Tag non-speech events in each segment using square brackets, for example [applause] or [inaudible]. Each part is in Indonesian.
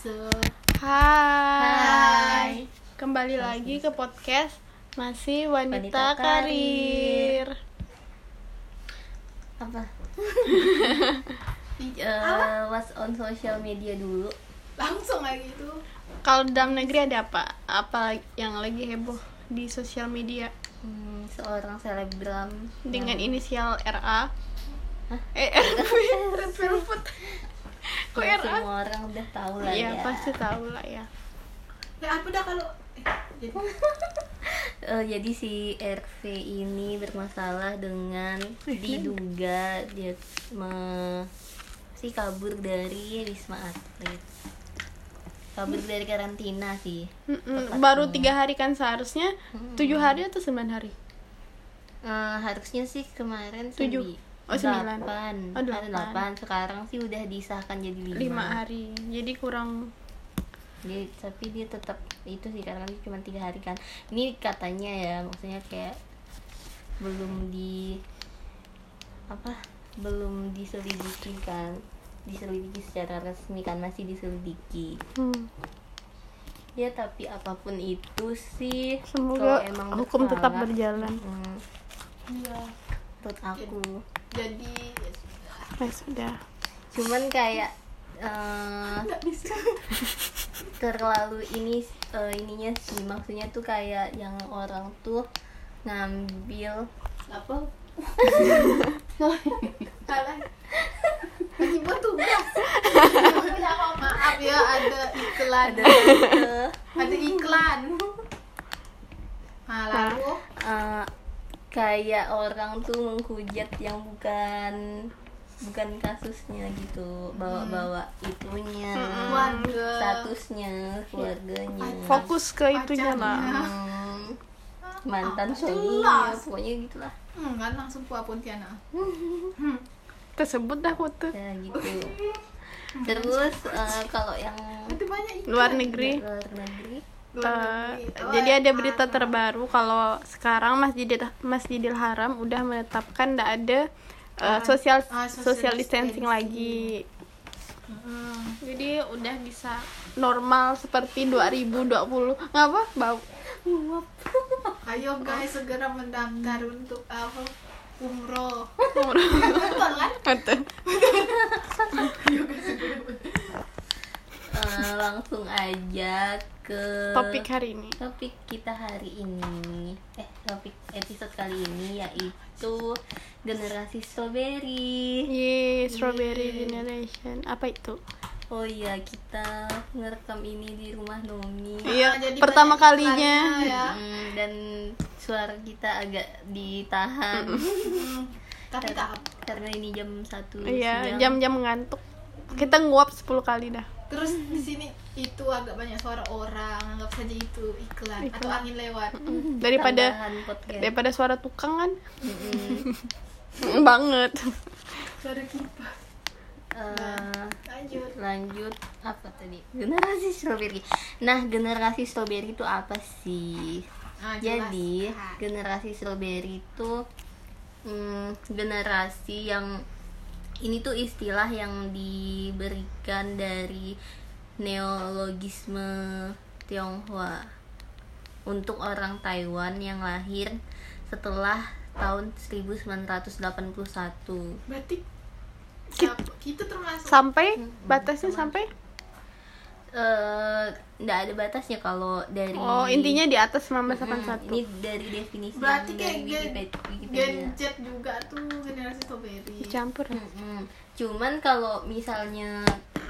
Se Hai. Kembali lagi ke podcast masih wanita, Wanita karir. apa [laughs] Ih, Eh, what's on social media dulu langsung kayak gitu. Kalau dalam negeri ada apa? Apa yang lagi heboh di sosial media Hmm, seorang selebgram dengan yang- inisial RA? Hah? Eh, [laughs] Velvet. Kok yang RA? semua orang udah tahu lah Iya, ya pasti tahu lah ya. Ya apa dah kalau eh, jadi [laughs] Eh, jadi si RV ini bermasalah dengan diduga dia me, si kabur dari wisma atlet kabur dari karantina sih Mm-mm, Baru tiga hari kan seharusnya tujuh hari atau sembilan hari? Eh, harusnya sih kemarin sih Tujuh. Oh, sembilan. delapan. Oh, Ada delapan. delapan. Sekarang sih udah disahkan jadi lima. Lima hari. Jadi kurang Dia, tapi dia tetap itu sih karena kan cuma tiga hari kan. Ini katanya ya, maksudnya kayak belum di apa? Belum diselidiki kan. Diselidiki secara resmi kan masih diselidiki. hmm, Ya tapi apa pun itu sih semoga emang hukum tetap bersalah, berjalan. hmm, iya. menurut aku. Jadi ya sudah. Ya sudah. cuman kayak bisa. [laughs] terlalu ini eh, ininya sih maksudnya tuh kayak yang orang tuh ngambil Apa? Salah. Lagi buat tugas. Maaf ya ada iklan. ada eh, Ada iklan. Nah, lalu eh, kayak orang tuh menghujat yang bukan bukan kasusnya gitu bawa-bawa itunya keluarga. statusnya keluarganya Fokus ke itunya lah. Hmm, mantan suaminya pokoknya gitulah Hmm, kan langsung puas Pontianak. Tersebut dah foto. ya gitu terus eh, kalau yang Itu banyak iklan. Luar negeri. luar negeri Oh, jadi ada berita ah. terbaru kalau sekarang Masjidil Masjidil Haram udah menetapkan tidak ada eh, Ah, social ah, distancing distancing. lagi. Hmm. Jadi udah bisa normal seperti 2020. Ngapa? Bau. Ayo guys segera mendaftar untuk apa? Umroh. Betul kan? Betul. [laughs] Ayo guys segera mendaftar. Eh, langsung aja ke Topik hari ini. topik kita hari ini eh topik episode kali ini yaitu generasi strawberry Yeay, strawberry generation. Apa itu? oh iya kita ngerekam ini di rumah Nomi Iya, jadi pertama kalinya. ya. Hmm, dan suara kita agak ditahan [laughs] Tapi tak apa. karena ini jam satu Iya, jam-jam ngantuk. Kita nguap 10 kali dah. Terus di sini itu agak banyak suara orang, anggap saja itu iklan, Iklan. atau angin lewat. Daripada Tambahan podcast. daripada suara tukang kan. Mm-mm. [laughs] Banget. Suara kipas. Eh, Lanjut. lanjut apa tadi generasi strawberry nah generasi strawberry itu apa sih Ah, jadi Ah. generasi strawberry itu hmm, generasi yang ini tuh istilah yang diberikan dari neologisme Tionghoa. Untuk orang Taiwan yang lahir setelah tahun 1981 Berarti kita, termasuk Sampai Hmm, batasnya sampai eh nggak ada batasnya kalau dari Oh, intinya di atas Hmm, 1981. ini dari definisi berarti kayak dari gen, Wikipedia, gen. Z juga tuh generasi strawberry. Dicampur. Mm-mm. cuman kalau misalnya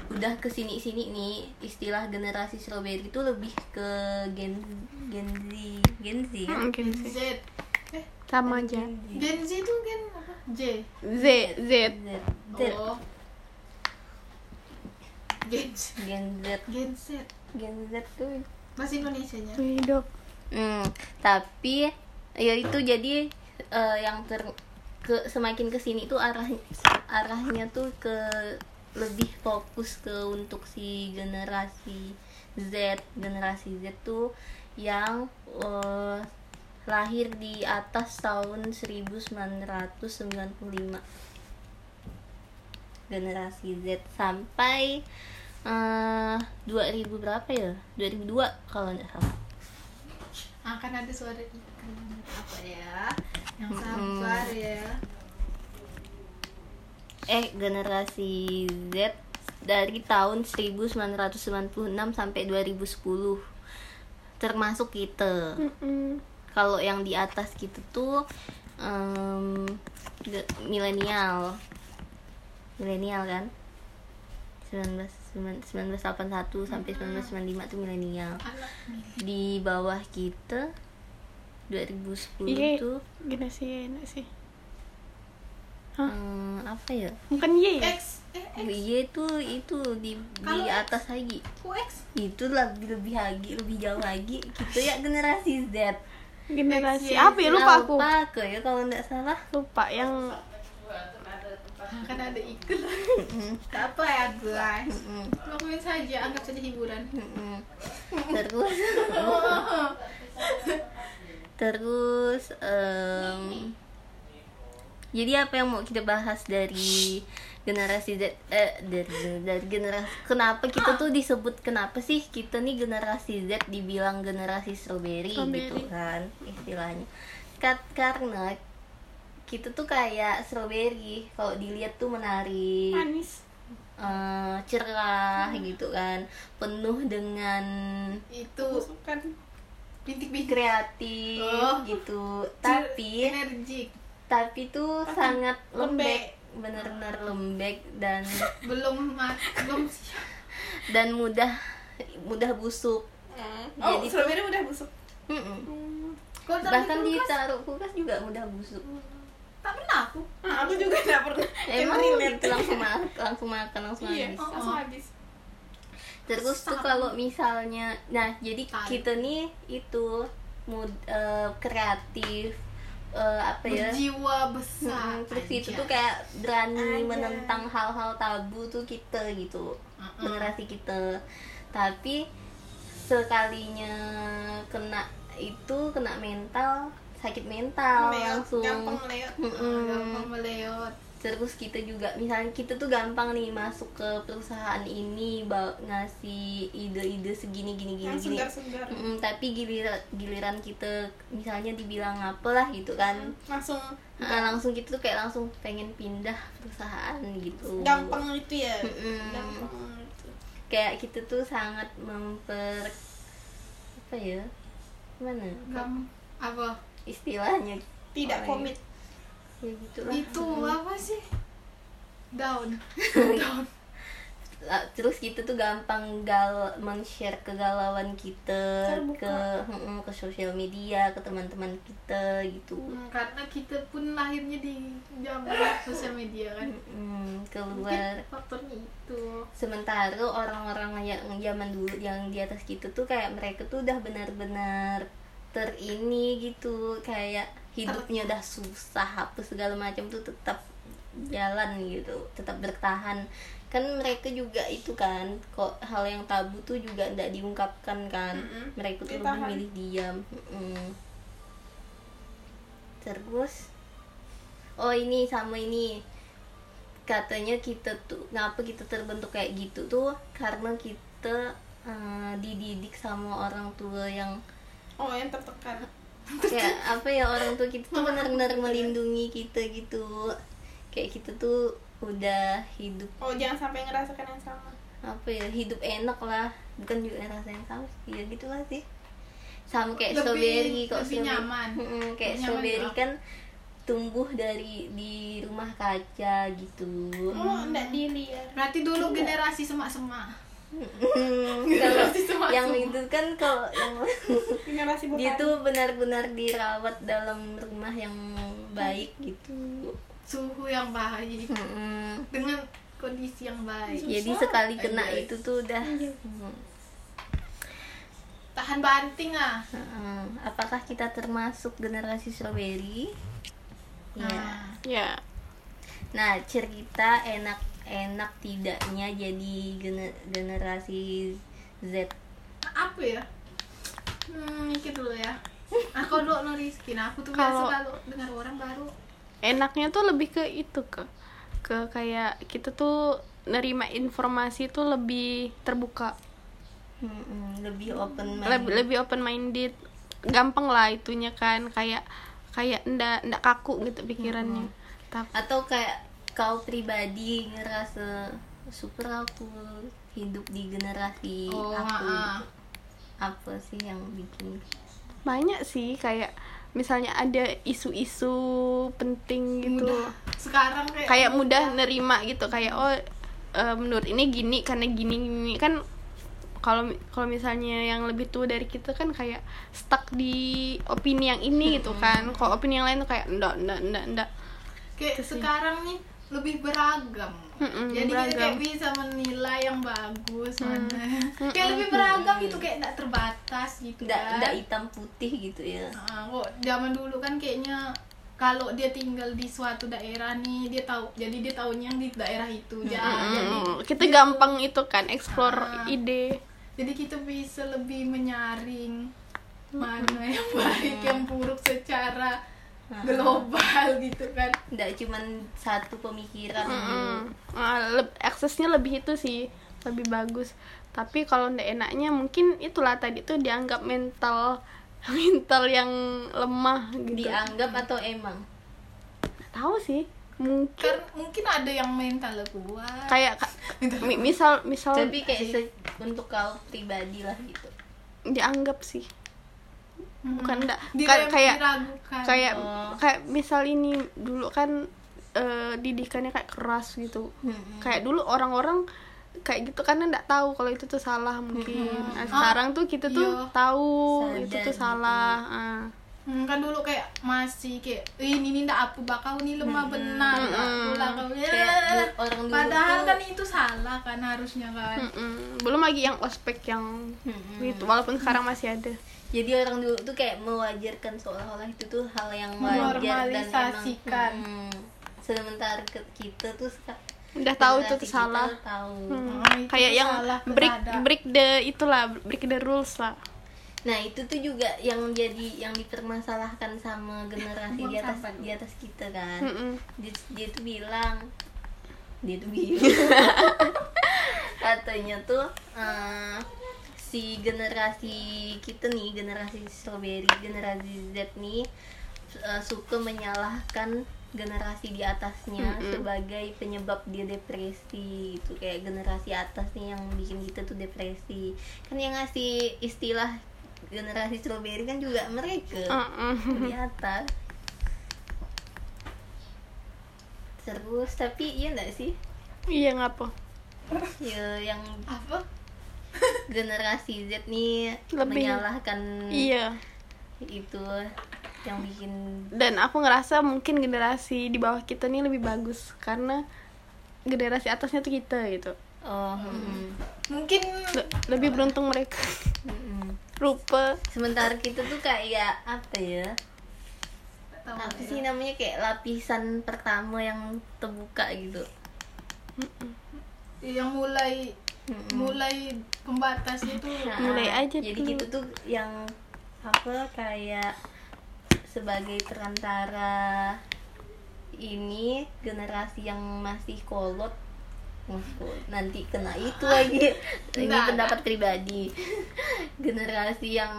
udah ke sini nih istilah generasi strawberry itu lebih ke gen gen Z gen Z kan Mungkin Gen. Z. Eh, Sama aja. Gen Z itu gen apa? J. Z Z. Z Z Oh. Gen Z. gen Z Gen Z. gen Z tuh Bahasa Indonesia-nya. Hidup. Hmm, tapi ya itu jadi eh, yang ter ke semakin ke sini tuh arah arahnya tuh ke lebih fokus ke untuk si generasi Z generasi Z tuh yang eh, lahir di atas tahun 1995 generasi Z sampai eh, 2000 berapa ya? 2002 kalau nggak salah. Akan ada suara apa ya? Yang sabar ya. Eh generasi Z dari tahun 1996 sampai 2010 termasuk kita. Mm-mm. kalau yang di atas gitu tuh ge- milenial. Milenial kan 19 1981 sampai 1995 tuh milenial. Di bawah kita 2010 Iya. tuh gini sih enak sih. Em, apa ya? Bukan Y X eh X. Iya itu itu di di Kalau X? atas lagi. X. Itu lebih lebih lagi lebih jauh lagi. Kita ya generasi Z. Generasi X, Y, apa ya? Lupa aku. Apa ke ya kalau nggak salah? Lupa yang akan ada iklan apa ya guys. Lakuin saja anggap saja hiburan. Terus. [laughs] Terus em, jadi apa yang mau kita bahas dari generasi Z eh dari dari generasi kenapa kita tuh disebut kenapa sih kita nih generasi Z dibilang generasi strawberry, Strawberry. gitu kan istilahnya. Kat- karena kita tuh kayak strawberry. Kalau dilihat tuh menarik manis. Eh, cerah gitu kan. Penuh dengan itu. Kan bintik-bintik kreatif Oh. gitu. [laughs] Tapi energik tapi tuh sangat lembek. lembek. benar-benar lembek dan [laughs] belum belum dan mudah mudah busuk. Oh Jadi tuh- strawberry udah busuk. Kalau taruh di bahkan kulkas, ditaruh kulkas juga mudah busuk tak pernah aku. Ah, aku juga [laughs] nggak pernah. Emang relate. gitu. langsung makan langsung makan langsung iya habis. langsung habis. Terus tuh kalau misalnya nah jadi Tahu. kita nih itu mud eh, kreatif eh, apa ya? Berjiwa besar. Mm-mm, terus itu tuh kayak berani Aja. menentang hal-hal tabu tuh kita gitu. Mm-mm. generasi kita. Tapi sekalinya kena itu kena mental sakit mental Meleot, langsung. Gampang meleot. Mm-mm. gampang meleot. Terus kita juga misalnya kita tuh gampang nih masuk ke perusahaan ini ngasih ide-ide segini gini gini yang gini. segar-segar. Mm-mm, tapi giliran giliran kita misalnya dibilang apa lah gitu kan. Langsung. Nah, langsung gitu tuh kayak langsung pengen pindah perusahaan gitu. Gampang itu ya? Mm-mm. gampang itu. Kayak kita tuh sangat memper apa ya? Mana Gam apa istilahnya. Tidak Orang- komit. Ya gitu lah itu [laughs] apa sih? Down down Lah, terus kita tuh gampang gal men-share kegalauan kita Terbuka. ke mm, ke sosial media ke teman-teman kita gitu. Hmm, karena kita pun lahirnya di zaman [laughs] sosial media kan? Mm, mungkin keluar. faktornya itu. Sementara orang-orang yang zaman dulu yang di atas kita tuh kayak mereka tuh udah benar-benar terini gitu kayak hidupnya udah susah apa segala macam tuh tetap jalan gitu tetap bertahan kan mereka juga itu kan kok hal yang tabu tuh juga tidak diungkapkan kan Mm-mm. mereka tuh Ditahan. lebih milih diam Mm-mm. terus oh ini sama ini katanya kita tuh ngapa kita terbentuk kayak gitu tuh karena kita eh, dididik sama orang tua yang oh yang tertekan. Kayak apa ya orang tua kita tuh benar-benar melindungi kita gitu. Kayak kita tuh udah hidup. Oh jangan sampai ngerasakan yang sama. Apa ya hidup enak lah. Bukan juga rasa yang sama sih. Ya gitulah sih. Sama kayak Lebih- strawberry kok lebih strawberry- nyaman. Mm-mm, kayak Lebih nyaman strawberry juga. kan tumbuh dari di rumah kaca gitu. Oh enggak dilihat. Berarti dulu generasi semak-semak Mm, semak yang itu kan kalau yang [laughs] generasi dia tuh benar-benar dirawat dalam rumah yang baik gitu suhu yang baik Mm-mm. dengan kondisi yang baik jadi Susah. sekali kena Guys. itu tuh udah Iya. Mm. tahan banting ah Heeh. apakah kita termasuk generasi strawberry ya nah, ya nah cerita enak enak tidaknya jadi gener- generasi Z. Apa ya? Hmm mikir dulu ya. Aku dulu no Rizky. Nah aku tuh Kalau- biasa kalau dengar orang baru. enaknya tuh lebih ke itu ke ke kayak kita tuh nerima informasi tuh lebih terbuka. Mm-mm, lebih open mind lebih lebih open minded gampang lah itunya kan. Kayak kayak ndak ndak kaku gitu pikirannya. Tapi atau kayak kau pribadi ngerasa super aku hidup di generasi Oh, aku? ah. gitu. apa sih yang bikin? Banyak sih kayak misalnya ada isu-isu penting gitu. Mudah. Sekarang kayak kayak mudah. nerima gitu kayak oh eh, menurut ini gini karena gini gini kan kalau kalau misalnya yang lebih tua dari kita kan kayak stuck di opini yang ini gitu kan. Kalau opini yang lain tuh kayak enggak enggak enggak enggak kayak Itu sih. sekarang nih lebih beragam. Mm-mm, jadi kita beragam. kayak bisa menilai yang bagus Hmm. mana. Kayak lebih beragam gitu kayak tidak terbatas gitu nggak kan. hitam putih gitu ya. Ah, kok zaman dulu kan kayaknya kalau dia tinggal di suatu daerah nih dia tahu jadi dia tahunya yang di daerah itu ya jadi Mm, kita gampang itu kan explore Ah. ide. Jadi kita bisa lebih menyaring mana yang baik yang buruk secara global [laughs] gitu kan. Nggak cuman satu pemikiran. Mm-mm. Ah, leb- aksesnya lebih itu sih lebih bagus. Tapi kalau ndak enaknya mungkin itulah tadi tuh dianggap mental [laughs] mental yang lemah gitu. Dianggap atau emang? Nggak tahu sih. Mungkin kan mungkin ada yang mental kuat. Kayak ka- [laughs] mi- misal misal tapi kayak untuk kau pribadi lah gitu. Dianggap sih bukan enggak kayak diragukan kayak Oh. kayak misal ini dulu kan eh, didikannya kayak keras gitu Mm-mm. kayak dulu orang-orang kayak gitu karena nggak tahu kalau itu tuh salah mungkin nah, sekarang tuh kita tuh iya. tahu Sadar itu tuh gitu. salah ah. Hmm, kan dulu kayak masih kayak "Ih, ini ndak apa bakal ini lemah benar ndak pula kau Kayak ya du- orang dulu padahal tuh- kan itu salah kan harusnya kan Mm-mm. belum lagi yang ospek yang Mm-mm. gitu walaupun sekarang masih ada jadi orang dulu tuh kayak mewajarkan seolah-olah itu tuh hal yang wajar dan emang Menormalisasikan. Mm. sementara ke- kita tuh udah tahu itu tuh salah tahu Hmm. Oh, itu kayak yang salah, break berada. break the itulah break the rules lah Nah itu tuh juga yang jadi yang dipermasalahkan sama generasi di atas di atas kita kan. Dia, dia tuh bilang, dia tuh bilang, [laughs] katanya tuh eh, si generasi kita nih generasi strawberry generasi Z nih eh, suka menyalahkan generasi di atasnya Mm-mm. sebagai penyebab dia depresi. Itu kayak generasi atas nih yang bikin kita tuh depresi. Kan yang ngasih istilah generasi strawberry kan juga mereka. Mm-mm. di atas terus tapi iya enggak sih? Iya ngapa? Ya yang apa? generasi Z nih Lebih- menyalahkan iya. itu yang bikin dan aku ngerasa mungkin generasi di bawah kita nih lebih bagus karena generasi atasnya tuh kita gitu. Oh mm, mungkin Le- lebih beruntung mereka. Mm, mm. Rupa sementara kita tuh kayak apa ya apa ya. sih namanya kayak lapisan pertama yang terbuka gitu yang mulai Mm-mm. mulai pembatasnya tuh Nah, Mulai aja jadi dulu. kita tuh yang apa kayak sebagai perantara ini generasi yang Masih kolot. Nanti kena itu lagi. [laughs] Ini pendapat pribadi. Generasi yang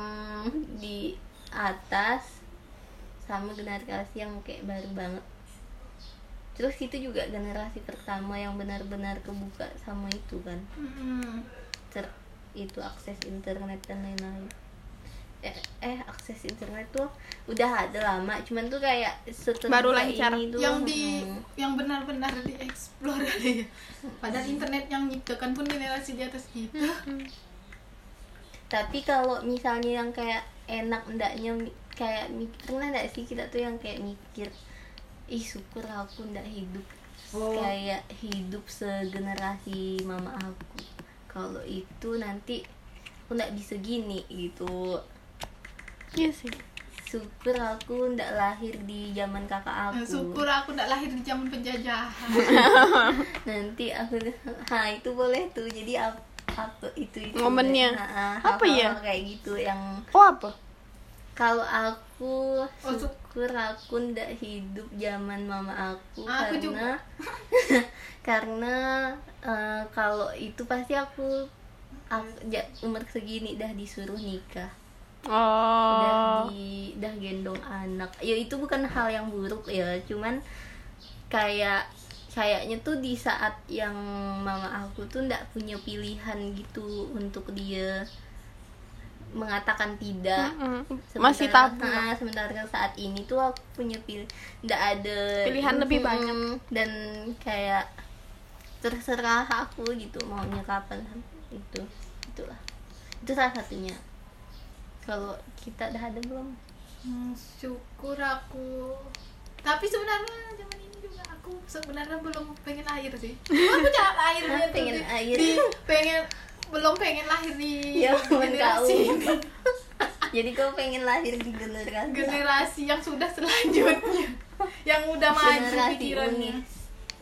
di atas sama generasi yang kayak baru banget. Terus itu juga generasi pertama yang benar-benar kebuka sama itu kan. Mm-mm. ter itu akses internet dan lain-lain. Eh, eh akses internet tuh udah ada lama cuman tuh kayak setelah Baru lancar. ini tuh yang di hmm, yang benar-benar dieksplor [laughs] ya. padahal internet yang nyiptakan pun generasi di atas kita. Tapi kalau misalnya yang kayak enak ndaknya kayak mikir pernah nggak sih kita tuh yang kayak mikir ih syukur aku ndak hidup Oh. kayak hidup segenerasi mama aku. Kalau itu nanti aku ndak bisa gini gitu. Iya sih syukur aku ndak lahir di zaman kakak aku. syukur aku tidak lahir di zaman penjajahan. [laughs] Nanti aku ha itu boleh tuh. Jadi apa apa itu itu Momennya. Ha, ha, Apa ya? kayak gitu yang oh apa? Kalau aku Oh, syukur aku ndak hidup zaman mama aku Aku karena [laughs] karena eh, kalau itu pasti aku aku- ja- umur segini dah disuruh nikah oh. udah di dah gendong anak. Ya itu bukan hal yang buruk ya. Cuman kayak kayaknya tuh di saat yang mama aku tuh ndak punya pilihan gitu untuk dia mengatakan tidak. Mm-mm. Sementara- masih tabu. Nah, sementara saat ini tuh aku punya pilih ndak ada Pilihan lebih Mm, banyak. dan kayak terserah aku gitu maunya kapan itu itulah. Itu salah satunya kalau kita udah ada belum? Hmm, syukur aku. Tapi sebenarnya zaman ini juga aku sebenarnya belum pengen lahir sih. [laughs] Aku jangan lahirnya tuh Pengen di, lahir. di pengen belum pengen lahir di ya generasi [laughs] jadi kau pengen lahir di generasi generasi yang sudah selanjutnya. Yang udah maju generasi pikirannya. unik.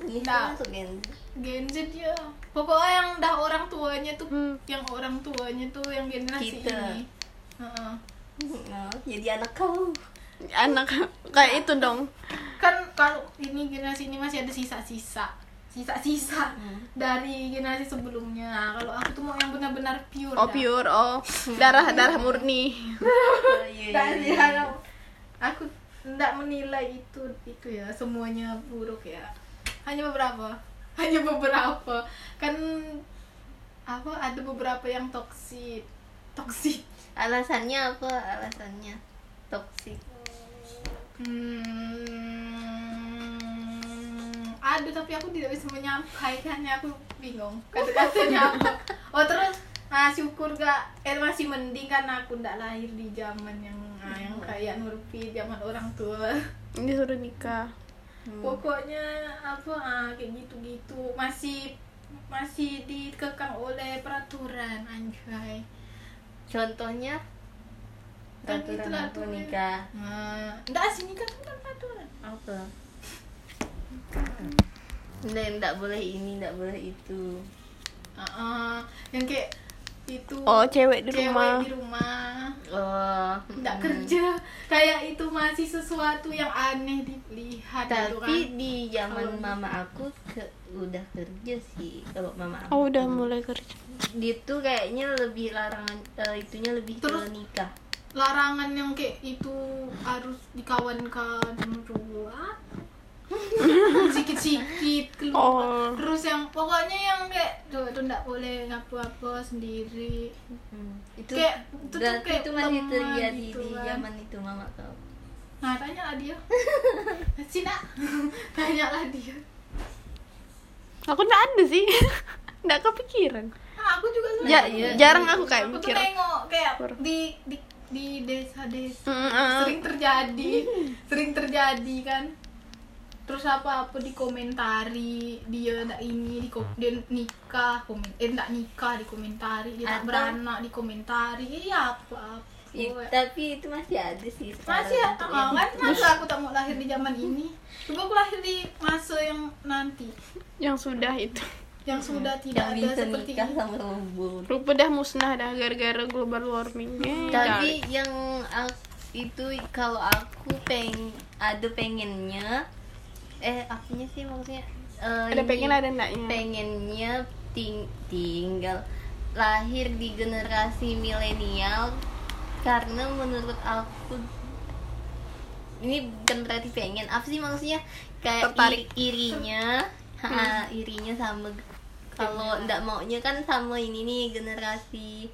Ini Nggak. masuk Gen Z. Gen Z ya pokoknya yang dah orang tuanya tuh Hmm. yang orang tuanya tuh yang generasi Kita. ini Heeh. Nah, jadi anak kau anak kayak itu dong. Kan kalau ini generasi ini masih ada sisa-sisa. Sisa-sisa Hmm. dari generasi sebelumnya. Kalau aku tuh mau yang benar-benar pure. Oh dah. pure. Oh darah darah murni. Oh, [laughs] iya, iya, dari iya. hal aku tidak menilai itu itu ya. Semuanya buruk ya. Hanya beberapa. [laughs] Hanya beberapa. Kan apa ada beberapa yang toksik. Toksik alasannya apa? Alasannya? Toksik hmm, ada tapi aku tidak bisa menyampaikannya. Aku bingung. Kata-katanya [laughs] apa? Oh terus ah syukur gak? Eh masih mending kan aku ndak lahir di zaman yang ah, yang kayak Nurfi zaman orang tua. Disuruh nikah. Hmm. pokoknya apa ah, kayak gitu-gitu. Masih masih dikekang oleh peraturan anjay contohnya? Kan peraturan itulah aku tuh, ya. nikah. Nah, enggak sih nikah kan peraturan. Apa? Nggak, nggak boleh ini nggak boleh itu. Ah, ah, yang kayak itu oh cewek di cewek rumah. di rumah. Oh nggak mm. kerja. Kayak itu masih sesuatu yang aneh dilihat gitu kan. tapi di zaman Kalau- mama aku ke, udah kerja sih kalau mama aku. Oh udah mulai kerja. Dia tuh kayaknya lebih larangan eh, itunya lebih Terus- ke nikah. larangan yang kayak itu harus dikawankan dua sikit-sikit keluar. Oh. terus yang pokoknya yang kayak tuh itu nggak boleh ngapu-ngapu sendiri. Hmm, itu Kayak- itu tuh kayak itu masih terjadi gitu di kan. zaman itu mama kau nah tanya lah dia. [laughs] Cina tanya [laughs] lah dia. Aku nggak ada sih. [laughs] Nggak kepikiran. Ah, aku juga sering- iya. jarang aku kayak aku mikir. tuh nengok kayak Kur. di di di desa-desa. Mm, mm. sering terjadi. Sering terjadi kan terus apa apa dikomentari dia ndak ini di dia nikah komen eh ndak nikah dikomentari dia tak beranak dikomentari. Iya apa apa I- tapi itu masih ada sih masih ya kan masa aku tak mau lahir di zaman ini. Coba aku lahir di masa yang nanti. Yang sudah itu. Yang sudah tidak yang ada bisa seperti nikah ini. sama robot rupa dah musnah dah gara-gara global warming. Eh, tapi dah. yang ak- itu kalau aku peng ada pengennya eh akunya sih maksudnya eh, ada ini, pengen ada enggaknya pengennya ting- tinggal lahir di generasi milenial karena menurut aku ini bukan berarti pengen apa sih maksudnya kayak Tertarik. iri- irinya ha, irinya sama kalau ndak maunya kan sama ini nih generasi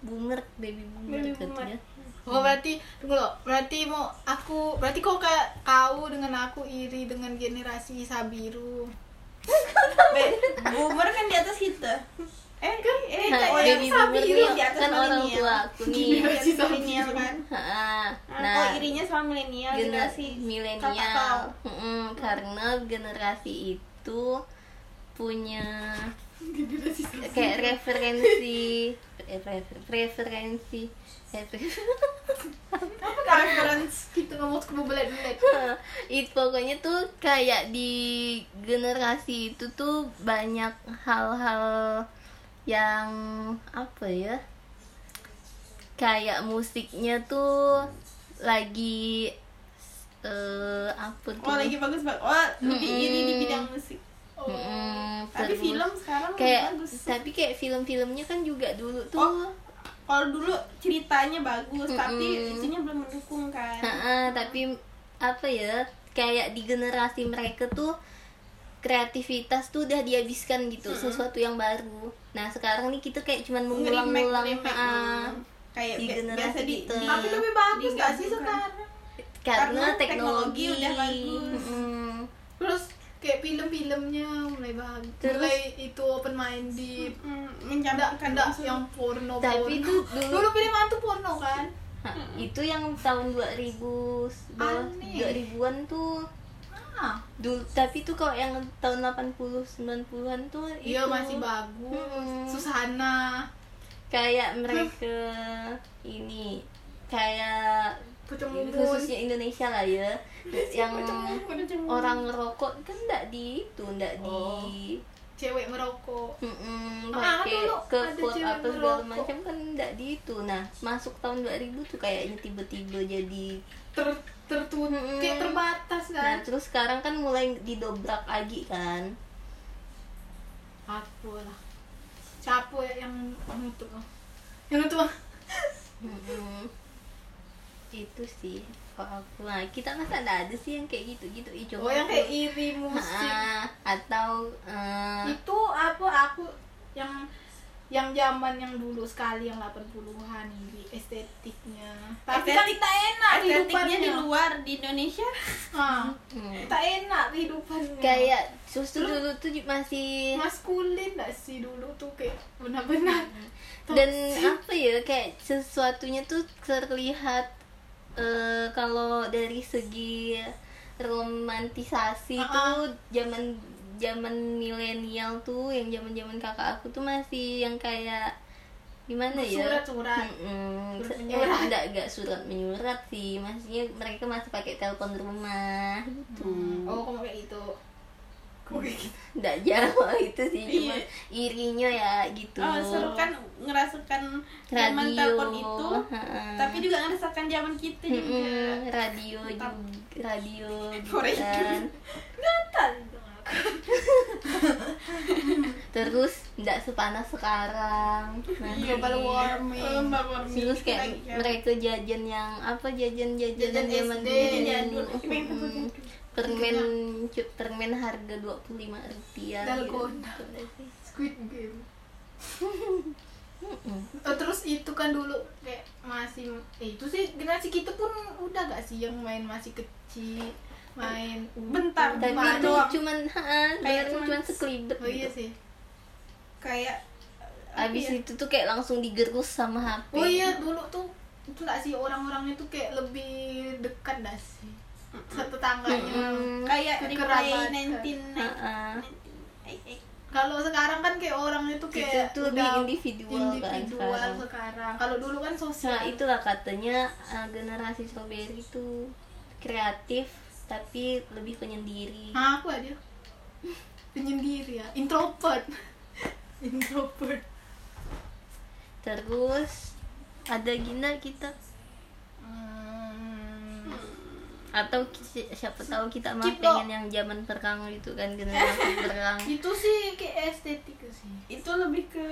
boomer baby boomer Baby boomer. ya. Oh berarti tunggu loh, berarti mau aku berarti kau kayak kau dengan aku iri dengan generasi Sabiru. Be- boomer kan di atas kita. Eh eh Nah, kayak baby yang boomer Sabiru. nih di atas kan orang tua aku nih. Generasi milenial kan. Ha, nah, nah irinya sama milenial generasi milenial. Mm-mm, karena generasi itu punya kayak referensi eh, refer- referensi refer- Apa reference kita ngomong ke belet-belet. itu pokoknya tuh kayak di generasi itu tuh banyak hal-hal yang apa ya kayak musiknya tuh lagi eh apa tuh oh lagi bagus banget oh lebih Mm-mm. iri di bidang musik Oh. Mm-mm, Tapi terus film sekarang kayak bagus. tapi kayak film-filmnya kan juga dulu tuh Oh. Kalau dulu ceritanya bagus, Mm-mm. tapi itunya belum mendukung kan. Ha-ha, tapi apa ya kayak di generasi mereka tuh kreativitas tuh udah dihabiskan gitu sesuatu yang baru nah sekarang nih kita kayak cuman mengulang-ulang mm. kayak di generasi biasa di, kita. di- Tapi lebih bagus gak sih sekarang? karena, Karena teknologi, teknologi udah bagus. Mm-mm. Terus kayak film-filmnya mulai bagus. Terus- Mulai itu open minded. Mm, Enggak, mencampurkan enggak unsur. yang porno Tapi porno. tuh dulu- dulu film tuh porno kan? Ha, itu yang tahun 2000 bawah Aneh. 2000-an tuh Ah, dulu tapi tuh kalau yang tahun 80 90-an tuh iya itu masih bagus. Mm-mm. Susana, kayak mereka ini kayak Mumun. khususnya Indonesia lah ya [laughs] yang orang ngerokok kan enggak di itu enggak Oh. di cewek merokok. Ah, pakai ke apa segala macam kan enggak di itu nah masuk tahun 2000 tuh kayaknya tiba-tiba jadi Ter kayak terbatas nah kan. terus sekarang kan mulai didobrak lagi kan Aku lah. Siapa ya yang nutup? Yang nutup? Mm-mm. Itu sih kalau aku. Nah kita masa enggak ada sih yang kayak gitu-gitu. Ih, coba Oh yang kayak iri musik. Ah, atau eh, itu apa aku yang yang zaman yang dulu sekali yang 80-an ini estetiknya. Tapi kan Estetik- tak enak estetiknya di luar di Indonesia. Ah, hmm. tak enak kehidupannya kayak susu dulu tuh masih maskulin gak sih dulu tuh kayak benar-benar dan apa ya kayak sesuatunya tuh terlihat eh, kalau dari segi romantisasi Ah, tuh zaman zaman milenial tuh yang zaman zaman kakak aku tuh masih yang kayak gimana ya? Surat-surat. Surat Eh, menyurat. enggak enggak surat menyurat sih. Maksudnya mereka masih pakai telepon rumah gitu. Oh kamu kayak gitu kamu kayak gitu enggak jauh itu sih cuma Iya. irinya ya gitu oh, seru kan ngerasakan zaman telepon itu ha-ha. tapi juga ngerasakan zaman kita juga radio juga radio gitu kan. gatal [laughs] terus enggak sepanas sekarang nah, global warming Global warming. terus kayak Lagi ya. mereka jajan yang apa jajan Jajan zaman SD, dulu jadul. Permen cu- permen harga dua puluh lima rupiah Dalgona. gitu. Squid Game. Oh, terus itu kan dulu kayak masih eh, itu sih generasi kita pun udah gak sih yang main masih kecil main Bentar, tapi Main itu doang. cuman ha, Kayak kayak cuman- cuman sekelibet oh iya gitu. sih kayak Abis iya. itu tuh kayak langsung digerus sama HP. oh iya dulu tuh itu gak sih orang-orangnya tuh kayak lebih dekat gak sih satu tangganya. Mm-mm. kayak replay 19 Ha-ha. eh, eh, kalau sekarang kan kayak orangnya tuh kayak Itu tuh lebih udah individual kan individual sekarang. sekarang. Kalau dulu kan sosial. Nah itulah katanya uh, generasi strawberry itu kreatif tapi lebih penyendiri. nah, aku aja. Penyendiri ya. Introvert. [laughs] Introvert. Terus ada gina kita Hmm. Atau siapa tahu kita mah pengen yang zaman perang gitu kan generasi [laughs] perang. itu sih kayak estetik sih itu lebih ke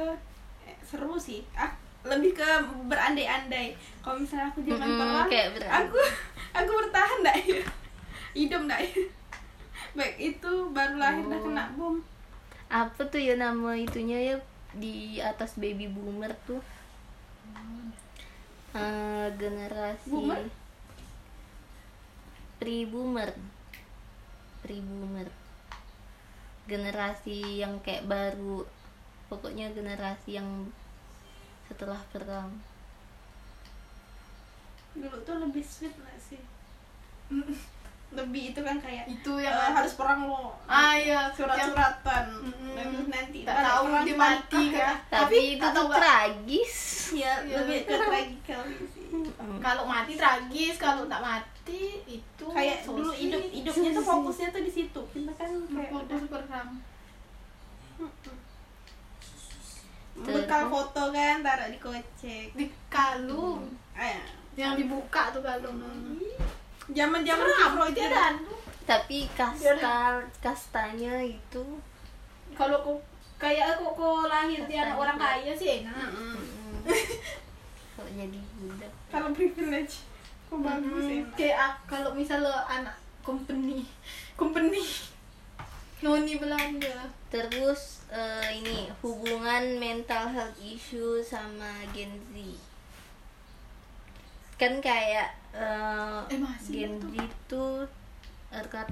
eh, seru sih ah lebih ke berandai-andai kalau misalnya aku zaman Mm-mm, perang kayak berandai. aku aku bertahan nggak ya hidup nggak ya baik itu baru lahir dah Oh. kena bom Apa tuh ya nama itunya ya di atas baby boomer tuh? Eh, generasi Boomer? Pre-boomer. Pre-boomer. Generasi yang kayak baru. Pokoknya generasi yang setelah perang. Dulu tuh lebih sweet nggak sih? [laughs] Lebih itu kan kayak itu yang harus perang lo. Ah iya surat-suratan. Dan nanti tak tahu dia mati ke- kan [laughs] tapi, itu tuh tragis. Ya Iya. lebih ke tragikal sih. Kalau mati tragis kalau tak mati itu kayak so dulu hidup hidupnya tuh fokusnya tuh di situ. Kita kan kayak fokus perang bekal foto kan taruh di kocek di kalung. Eh, yang dibuka tuh kalung. Zaman zaman Seram, Pro dia aja dan tapi kasta kastanya itu kalau kok kayak kok kok lahir di anak orang kaya sih enak. Mm. [laughs] Kok jadi budak? Kalau privilege kok bagus ya kayak ah, kalau misalnya anak company company. Noni Belanda. Terus eh, ini hubungan mental health issue sama Gen Z. Kan kayak eh, Eh, masih Gen Z itu erat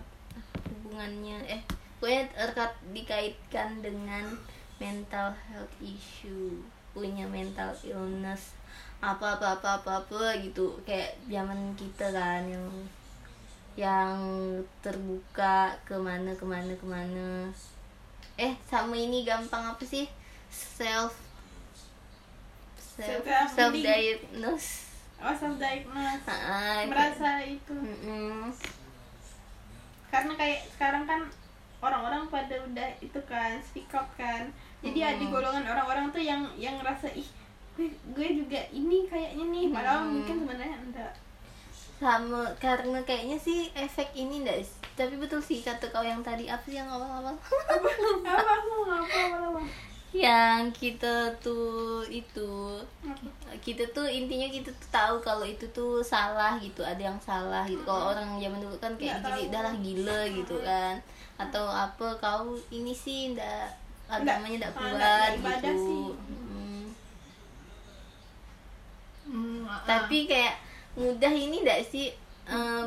hubungannya eh pokoknya erat dikaitkan dengan mental health issue punya mental illness apa apa apa apa apa gitu. Kayak zaman kita kan yang yang terbuka ke mana ke mana ke mana. Eh sama ini gampang apa sih? Self self Self- self diagnose oh self diagnose Ah, merasa itu. Mm-mm. karena kayak sekarang kan orang-orang pada udah itu kan speak up kan. Jadi ada Hmm. golongan orang-orang tuh yang yang ngerasa ih gue, juga ini kayaknya nih padahal Hmm. mungkin sebenarnya enggak. Sama karena kayaknya sih efek ini enggak tapi betul sih kata kau yang tadi apa sih yang awal-awal? Apa? [laughs] Aku apa yang kita tuh itu kita tuh intinya kita tuh tahu kalau itu tuh salah gitu ada yang salah gitu. Kalau orang zaman dulu kan kayak gini dah lah gila gitu kan. Atau apa kau ini sih ndak agamanya ndak kuat gitu. sih. Mm. Hmm, ah, ah. tapi kayak mudah ini ndak sih? Eh,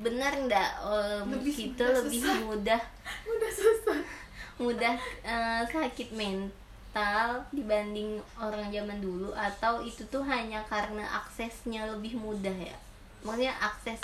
benar ndak eh, Lebih kita mudah lebih susah. mudah. [laughs] Udah susah. Mudah eh, sakit mental dibanding orang zaman dulu atau itu tuh hanya karena aksesnya lebih mudah ya? Maksudnya akses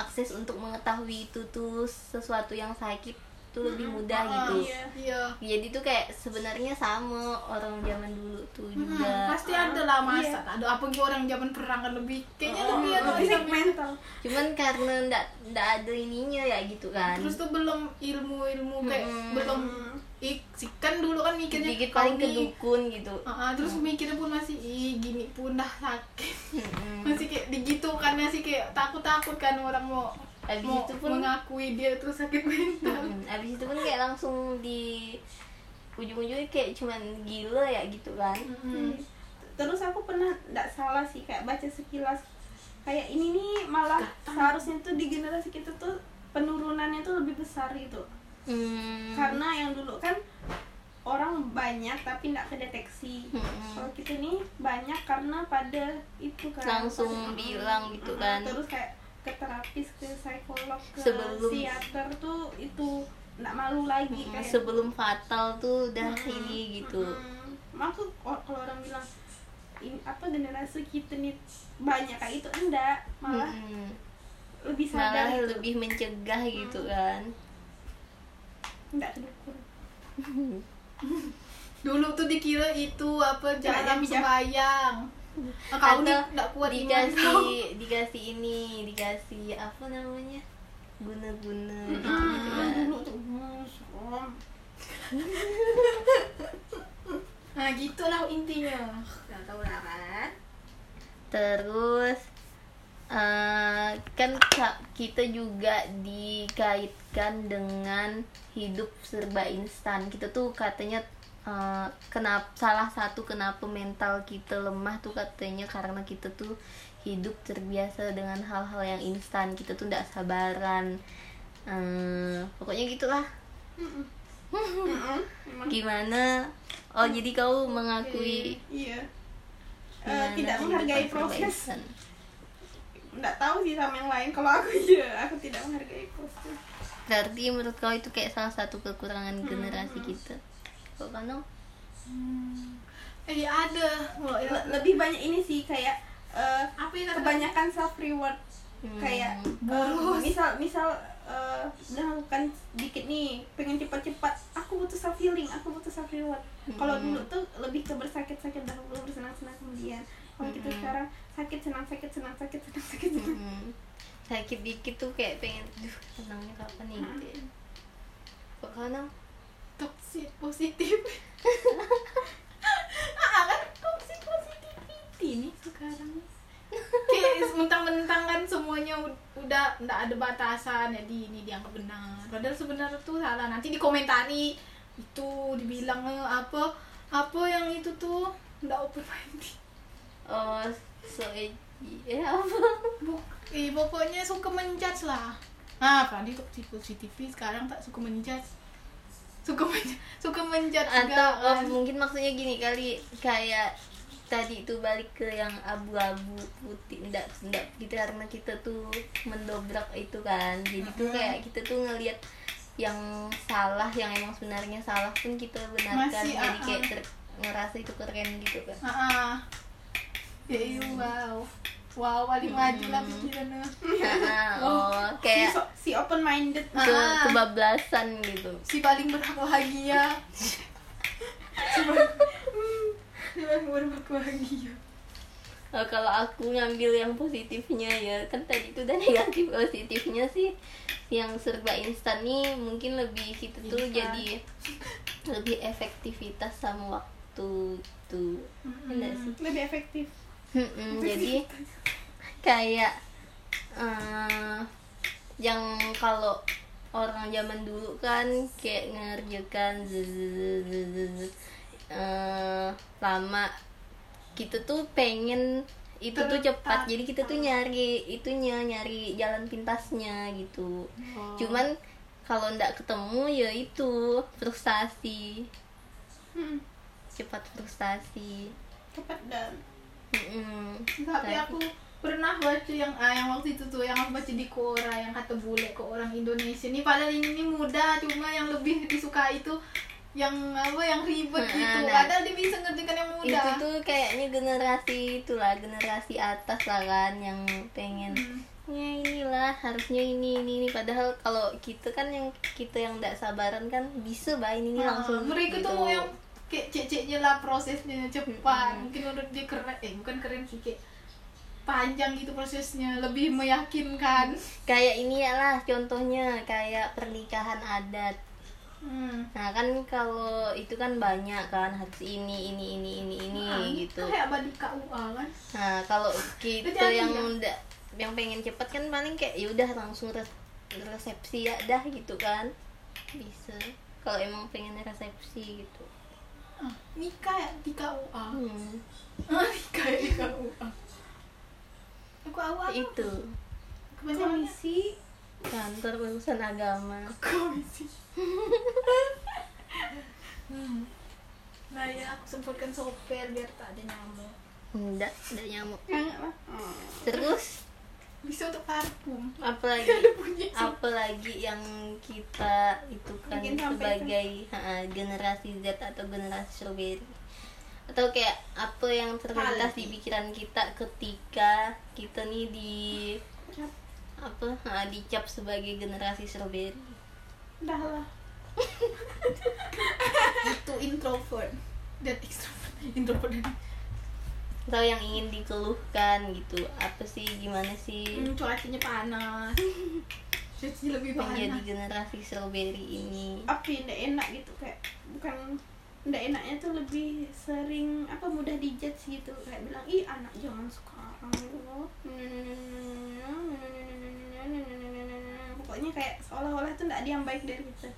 akses untuk mengetahui itu tuh sesuatu yang sakit tuh lebih mudah Ah, gitu. iya. iya. Jadi tuh kayak sebenarnya sama orang zaman dulu tuh Hmm, juga. Pasti ada lah masa. Iya. ada apa gitu orang zaman perang kan lebih? Kayaknya Oh, lebih lebih segmental. Cuman karena ndak ndak ada ininya ya gitu kan. Terus tuh belum ilmu-ilmu kayak Hmm. belum ik sih kan dulu kan mikirnya dikit paling ke dukun gitu. Ah, ah, terus mikirnya pun masih ih gini pun dah sakit. Mm-mm. [laughs] masih kayak digitu kan masih kayak takut takut kan orang mau Habis mau itu pun- mengakui dia terus sakit mental. Abis itu kan kayak langsung di ujung-ujungnya kayak cuman gila ya gitu kan. Hmm. terus aku pernah nggak salah sih kayak baca sekilas kayak ini nih malah seharusnya tuh di generasi kita tuh penurunannya tuh lebih besar gitu. Hmm. karena yang dulu kan orang banyak tapi nggak kedeteksi. Mm-mm. kalau kita nih banyak karena pada itu kan. Langsung bilang gitu kan. terus kayak ke terapis ke psikolog ke Sebelum- psikiater tuh itu nggak malu lagi Mm, kayak sebelum fatal tuh udah Mm-mm. ini gitu Mm-mm. Maksud kalau orang bilang ini apa generasi kita nih banyak kayak itu enggak malah Mm-mm. lebih sadar malah gitu. lebih mencegah gitu kan enggak kedukun [laughs] dulu tuh dikira itu apa bijak. sembayang kau nih atau nggak kuat kau. dikasih [laughs] dikasih ini dikasih apa namanya? Guna-guna gitu, gitu kan. dulu tuh hmm, [laughs] nah gitulah intinya. Nggak tahu lah kan Terus eh, kan ka- kita juga dikaitkan dengan hidup serba instan. Kita tuh katanya eh, kenapa salah satu kenapa mental kita lemah tuh katanya karena kita tuh hidup terbiasa dengan hal-hal yang instan. Kita tuh tidak sabaran. Eh, pokoknya gitulah. [laughs] Gimana? Oh, jadi kau mengakui iya gimana tidak menghargai proses nggak tahu sih sama yang lain kalau aku iya aku tidak menghargai proses Berarti menurut kau itu kayak salah satu kekurangan generasi kita. Kok kan? eh ada ya. Le- lebih banyak ini sih kayak eh, apa yang kata- kebanyakan self reward Hmm. kayak eh, Boros. misal misal eh, udah lakukan dikit nih pengen cepat-cepat aku butuh self healing aku butuh self reward kalau Hmm. dulu tuh lebih ke bersakit-sakit dahulu bersenang-senang kemudian kalau kita Hmm. sekarang sakit senang sakit senang sakit senang sakit senang. Mm-mm. sakit dikit tuh kayak pengen duh tenangnya kapan nih gitu ya. Kok kau Nang? Toxic positif [laughs] ah kan? Toxic positivity nih sekarang. Kayak mentang-mentang kan semuanya ud- udah nggak ada batasan. Jadi ini dianggap benar. Padahal sebenarnya tuh salah. Nanti dikomentari. Itu dibilang eh, apa apa yang itu tuh? Nggak open minded oh so ya apa? Buk, eh, pokoknya suka menjudge lah. Ah kok si positif sekarang tak suka menjudge suka menjudge suka menjudge atau juga, kan. mungkin maksudnya gini kali kayak tadi itu balik ke yang abu-abu putih enggak enggak gitu karena kita tuh mendobrak itu kan jadi tuh kayak kita tuh ngelihat yang salah yang emang sebenarnya salah pun kita benarkan Masih, jadi ah, kayak ah. ter- ngerasa itu keren gitu kan Ah, ah. ya iya wow wow paling maju lah pikirannya [laughs] Ah, oh kayak si, si open minded ke Ah. kebablasan gitu. Si paling berhak bahagia [laughs] si paling, Hmm, si paling berhak bahagia Oh, kalau aku ngambil yang positifnya ya kan tadi itu udah negatif positifnya sih. Yang serba instan nih mungkin lebih kita tuh Instan. jadi lebih efektivitas sama waktu tuh. Enggak sih. Lebih efektif. Mm-mm, jadi kayak eh, yang kalau orang zaman dulu kan kayak ngerjakan eh, lama. Kita tuh pengen itu tuh cepat. jadi kita tuh nyari itunya nyari jalan pintasnya gitu. Cuman kalau ndak ketemu ya itu frustasi. Hmm, cepat frustasi. Cepat dan Mm-mm. tapi aku pernah baca yang ah, yang waktu itu tuh yang aku baca di Quora yang kata bule ke orang Indonesia ini padahal ini, ini mudah cuma yang lebih disukai itu yang apa yang ribet Nah, gitu nah. padahal dia bisa ngerjakan yang mudah itu tuh kayaknya generasi itulah generasi atas lah kan yang pengen Hmm. ya inilah harusnya ini ini ini padahal kalau kita kan yang kita yang tidak sabaran kan bisa bah ini, ini Ah, langsung mereka tuh gitu. mau yang kayak cek-ceknya lah prosesnya cepat Mm-mm. mungkin menurut dia keren eh bukan keren sih kayak panjang gitu prosesnya lebih meyakinkan. Kayak ini ya lah contohnya kayak pernikahan adat. Hmm. nah kan kalau itu kan banyak kan harus ini ini ini ini ini Ah, gitu. kayak badi KUA kan. Nah kalau kita Jadi yang ya? yang pengen cepet kan paling kayak ya udah langsung res- resepsi ya dah gitu kan. Bisa. Kalau emang pengen resepsi gitu. Ah, nikah ya? Di KUA hmm, ah, nikah ya di KUA aku awal itu. Komisi. Kantor urusan agama. Komisi. Hmm. [laughs] nah ya aku semprotkan soper biar tak ada nyamuk. Enggak ada nyamuk. Enggak oh. terus? Bisa untuk parfum. Apalagi [laughs] apalagi yang kita itu kan sebagai ha, generasi Z atau generasi strawberry atau kayak apa yang terlintas di pikiran kita ketika kita nih di apa? Ha, dicap sebagai generasi strawberry. Udah lah. [laughs] Itu introvert dan extrovert. Introvert dan atau yang ingin dikeluhkan gitu. Apa sih? Gimana sih? Hmm, cuacanya panas. Cuacanya lebih menjadi panas. generasi strawberry ini. Ndak enak gitu? Kayak bukan ndak enaknya tuh lebih sering apa mudah dijudge gitu. Kayak bilang ih anak zaman sekarang. Loh pokoknya kayak seolah-olah tuh ndak ada yang baik dari kita.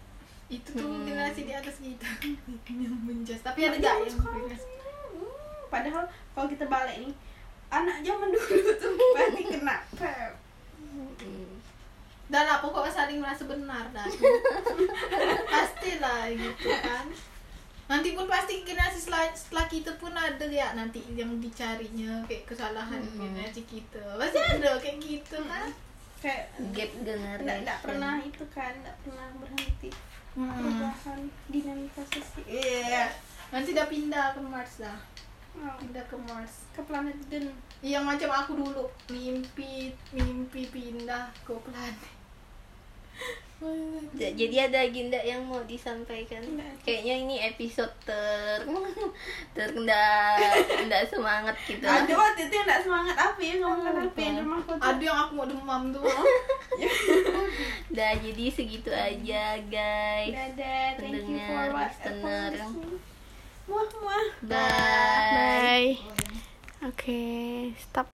Itu tuh Hmm. generasi di atas kita. [laughs] Yang menjas tapi ada Anak gak zaman yang hmm, padahal kalau kita balik nih anak zaman dulu [laughs] tuh pasti kena pep Hmm. Dah lah pokoknya saling merasa benar dah. [laughs] Pastilah gitu kan Nanti pun pasti generasi setelah, setelah kita pun ada ya nanti yang dicarinya kayak kesalahan Hmm. generasi kita. Pasti ada kayak gitu kan? Kayak gap generasi ndak pernah itu kan ndak pernah berhenti. Perubahan dinamika sosial. Iya. Nanti udah pindah ke Mars dah. Oh, Pindah ke Mars. Ke planet Den Yang macam aku dulu. Mimpi Mimpi pindah ke planet Jadi ada agenda yang mau disampaikan. Nggak. Kayaknya ini episode ter [laughs] terendah enggak semangat gitu. ada waktu itu yang ndak semangat apa ya ngomongin apa yang demam Ada yang aku mau demam tuh [laughs] Dah jadi segitu aja guys. dadah thank you for listener. muah muah Bye. Bye. Oke, stop.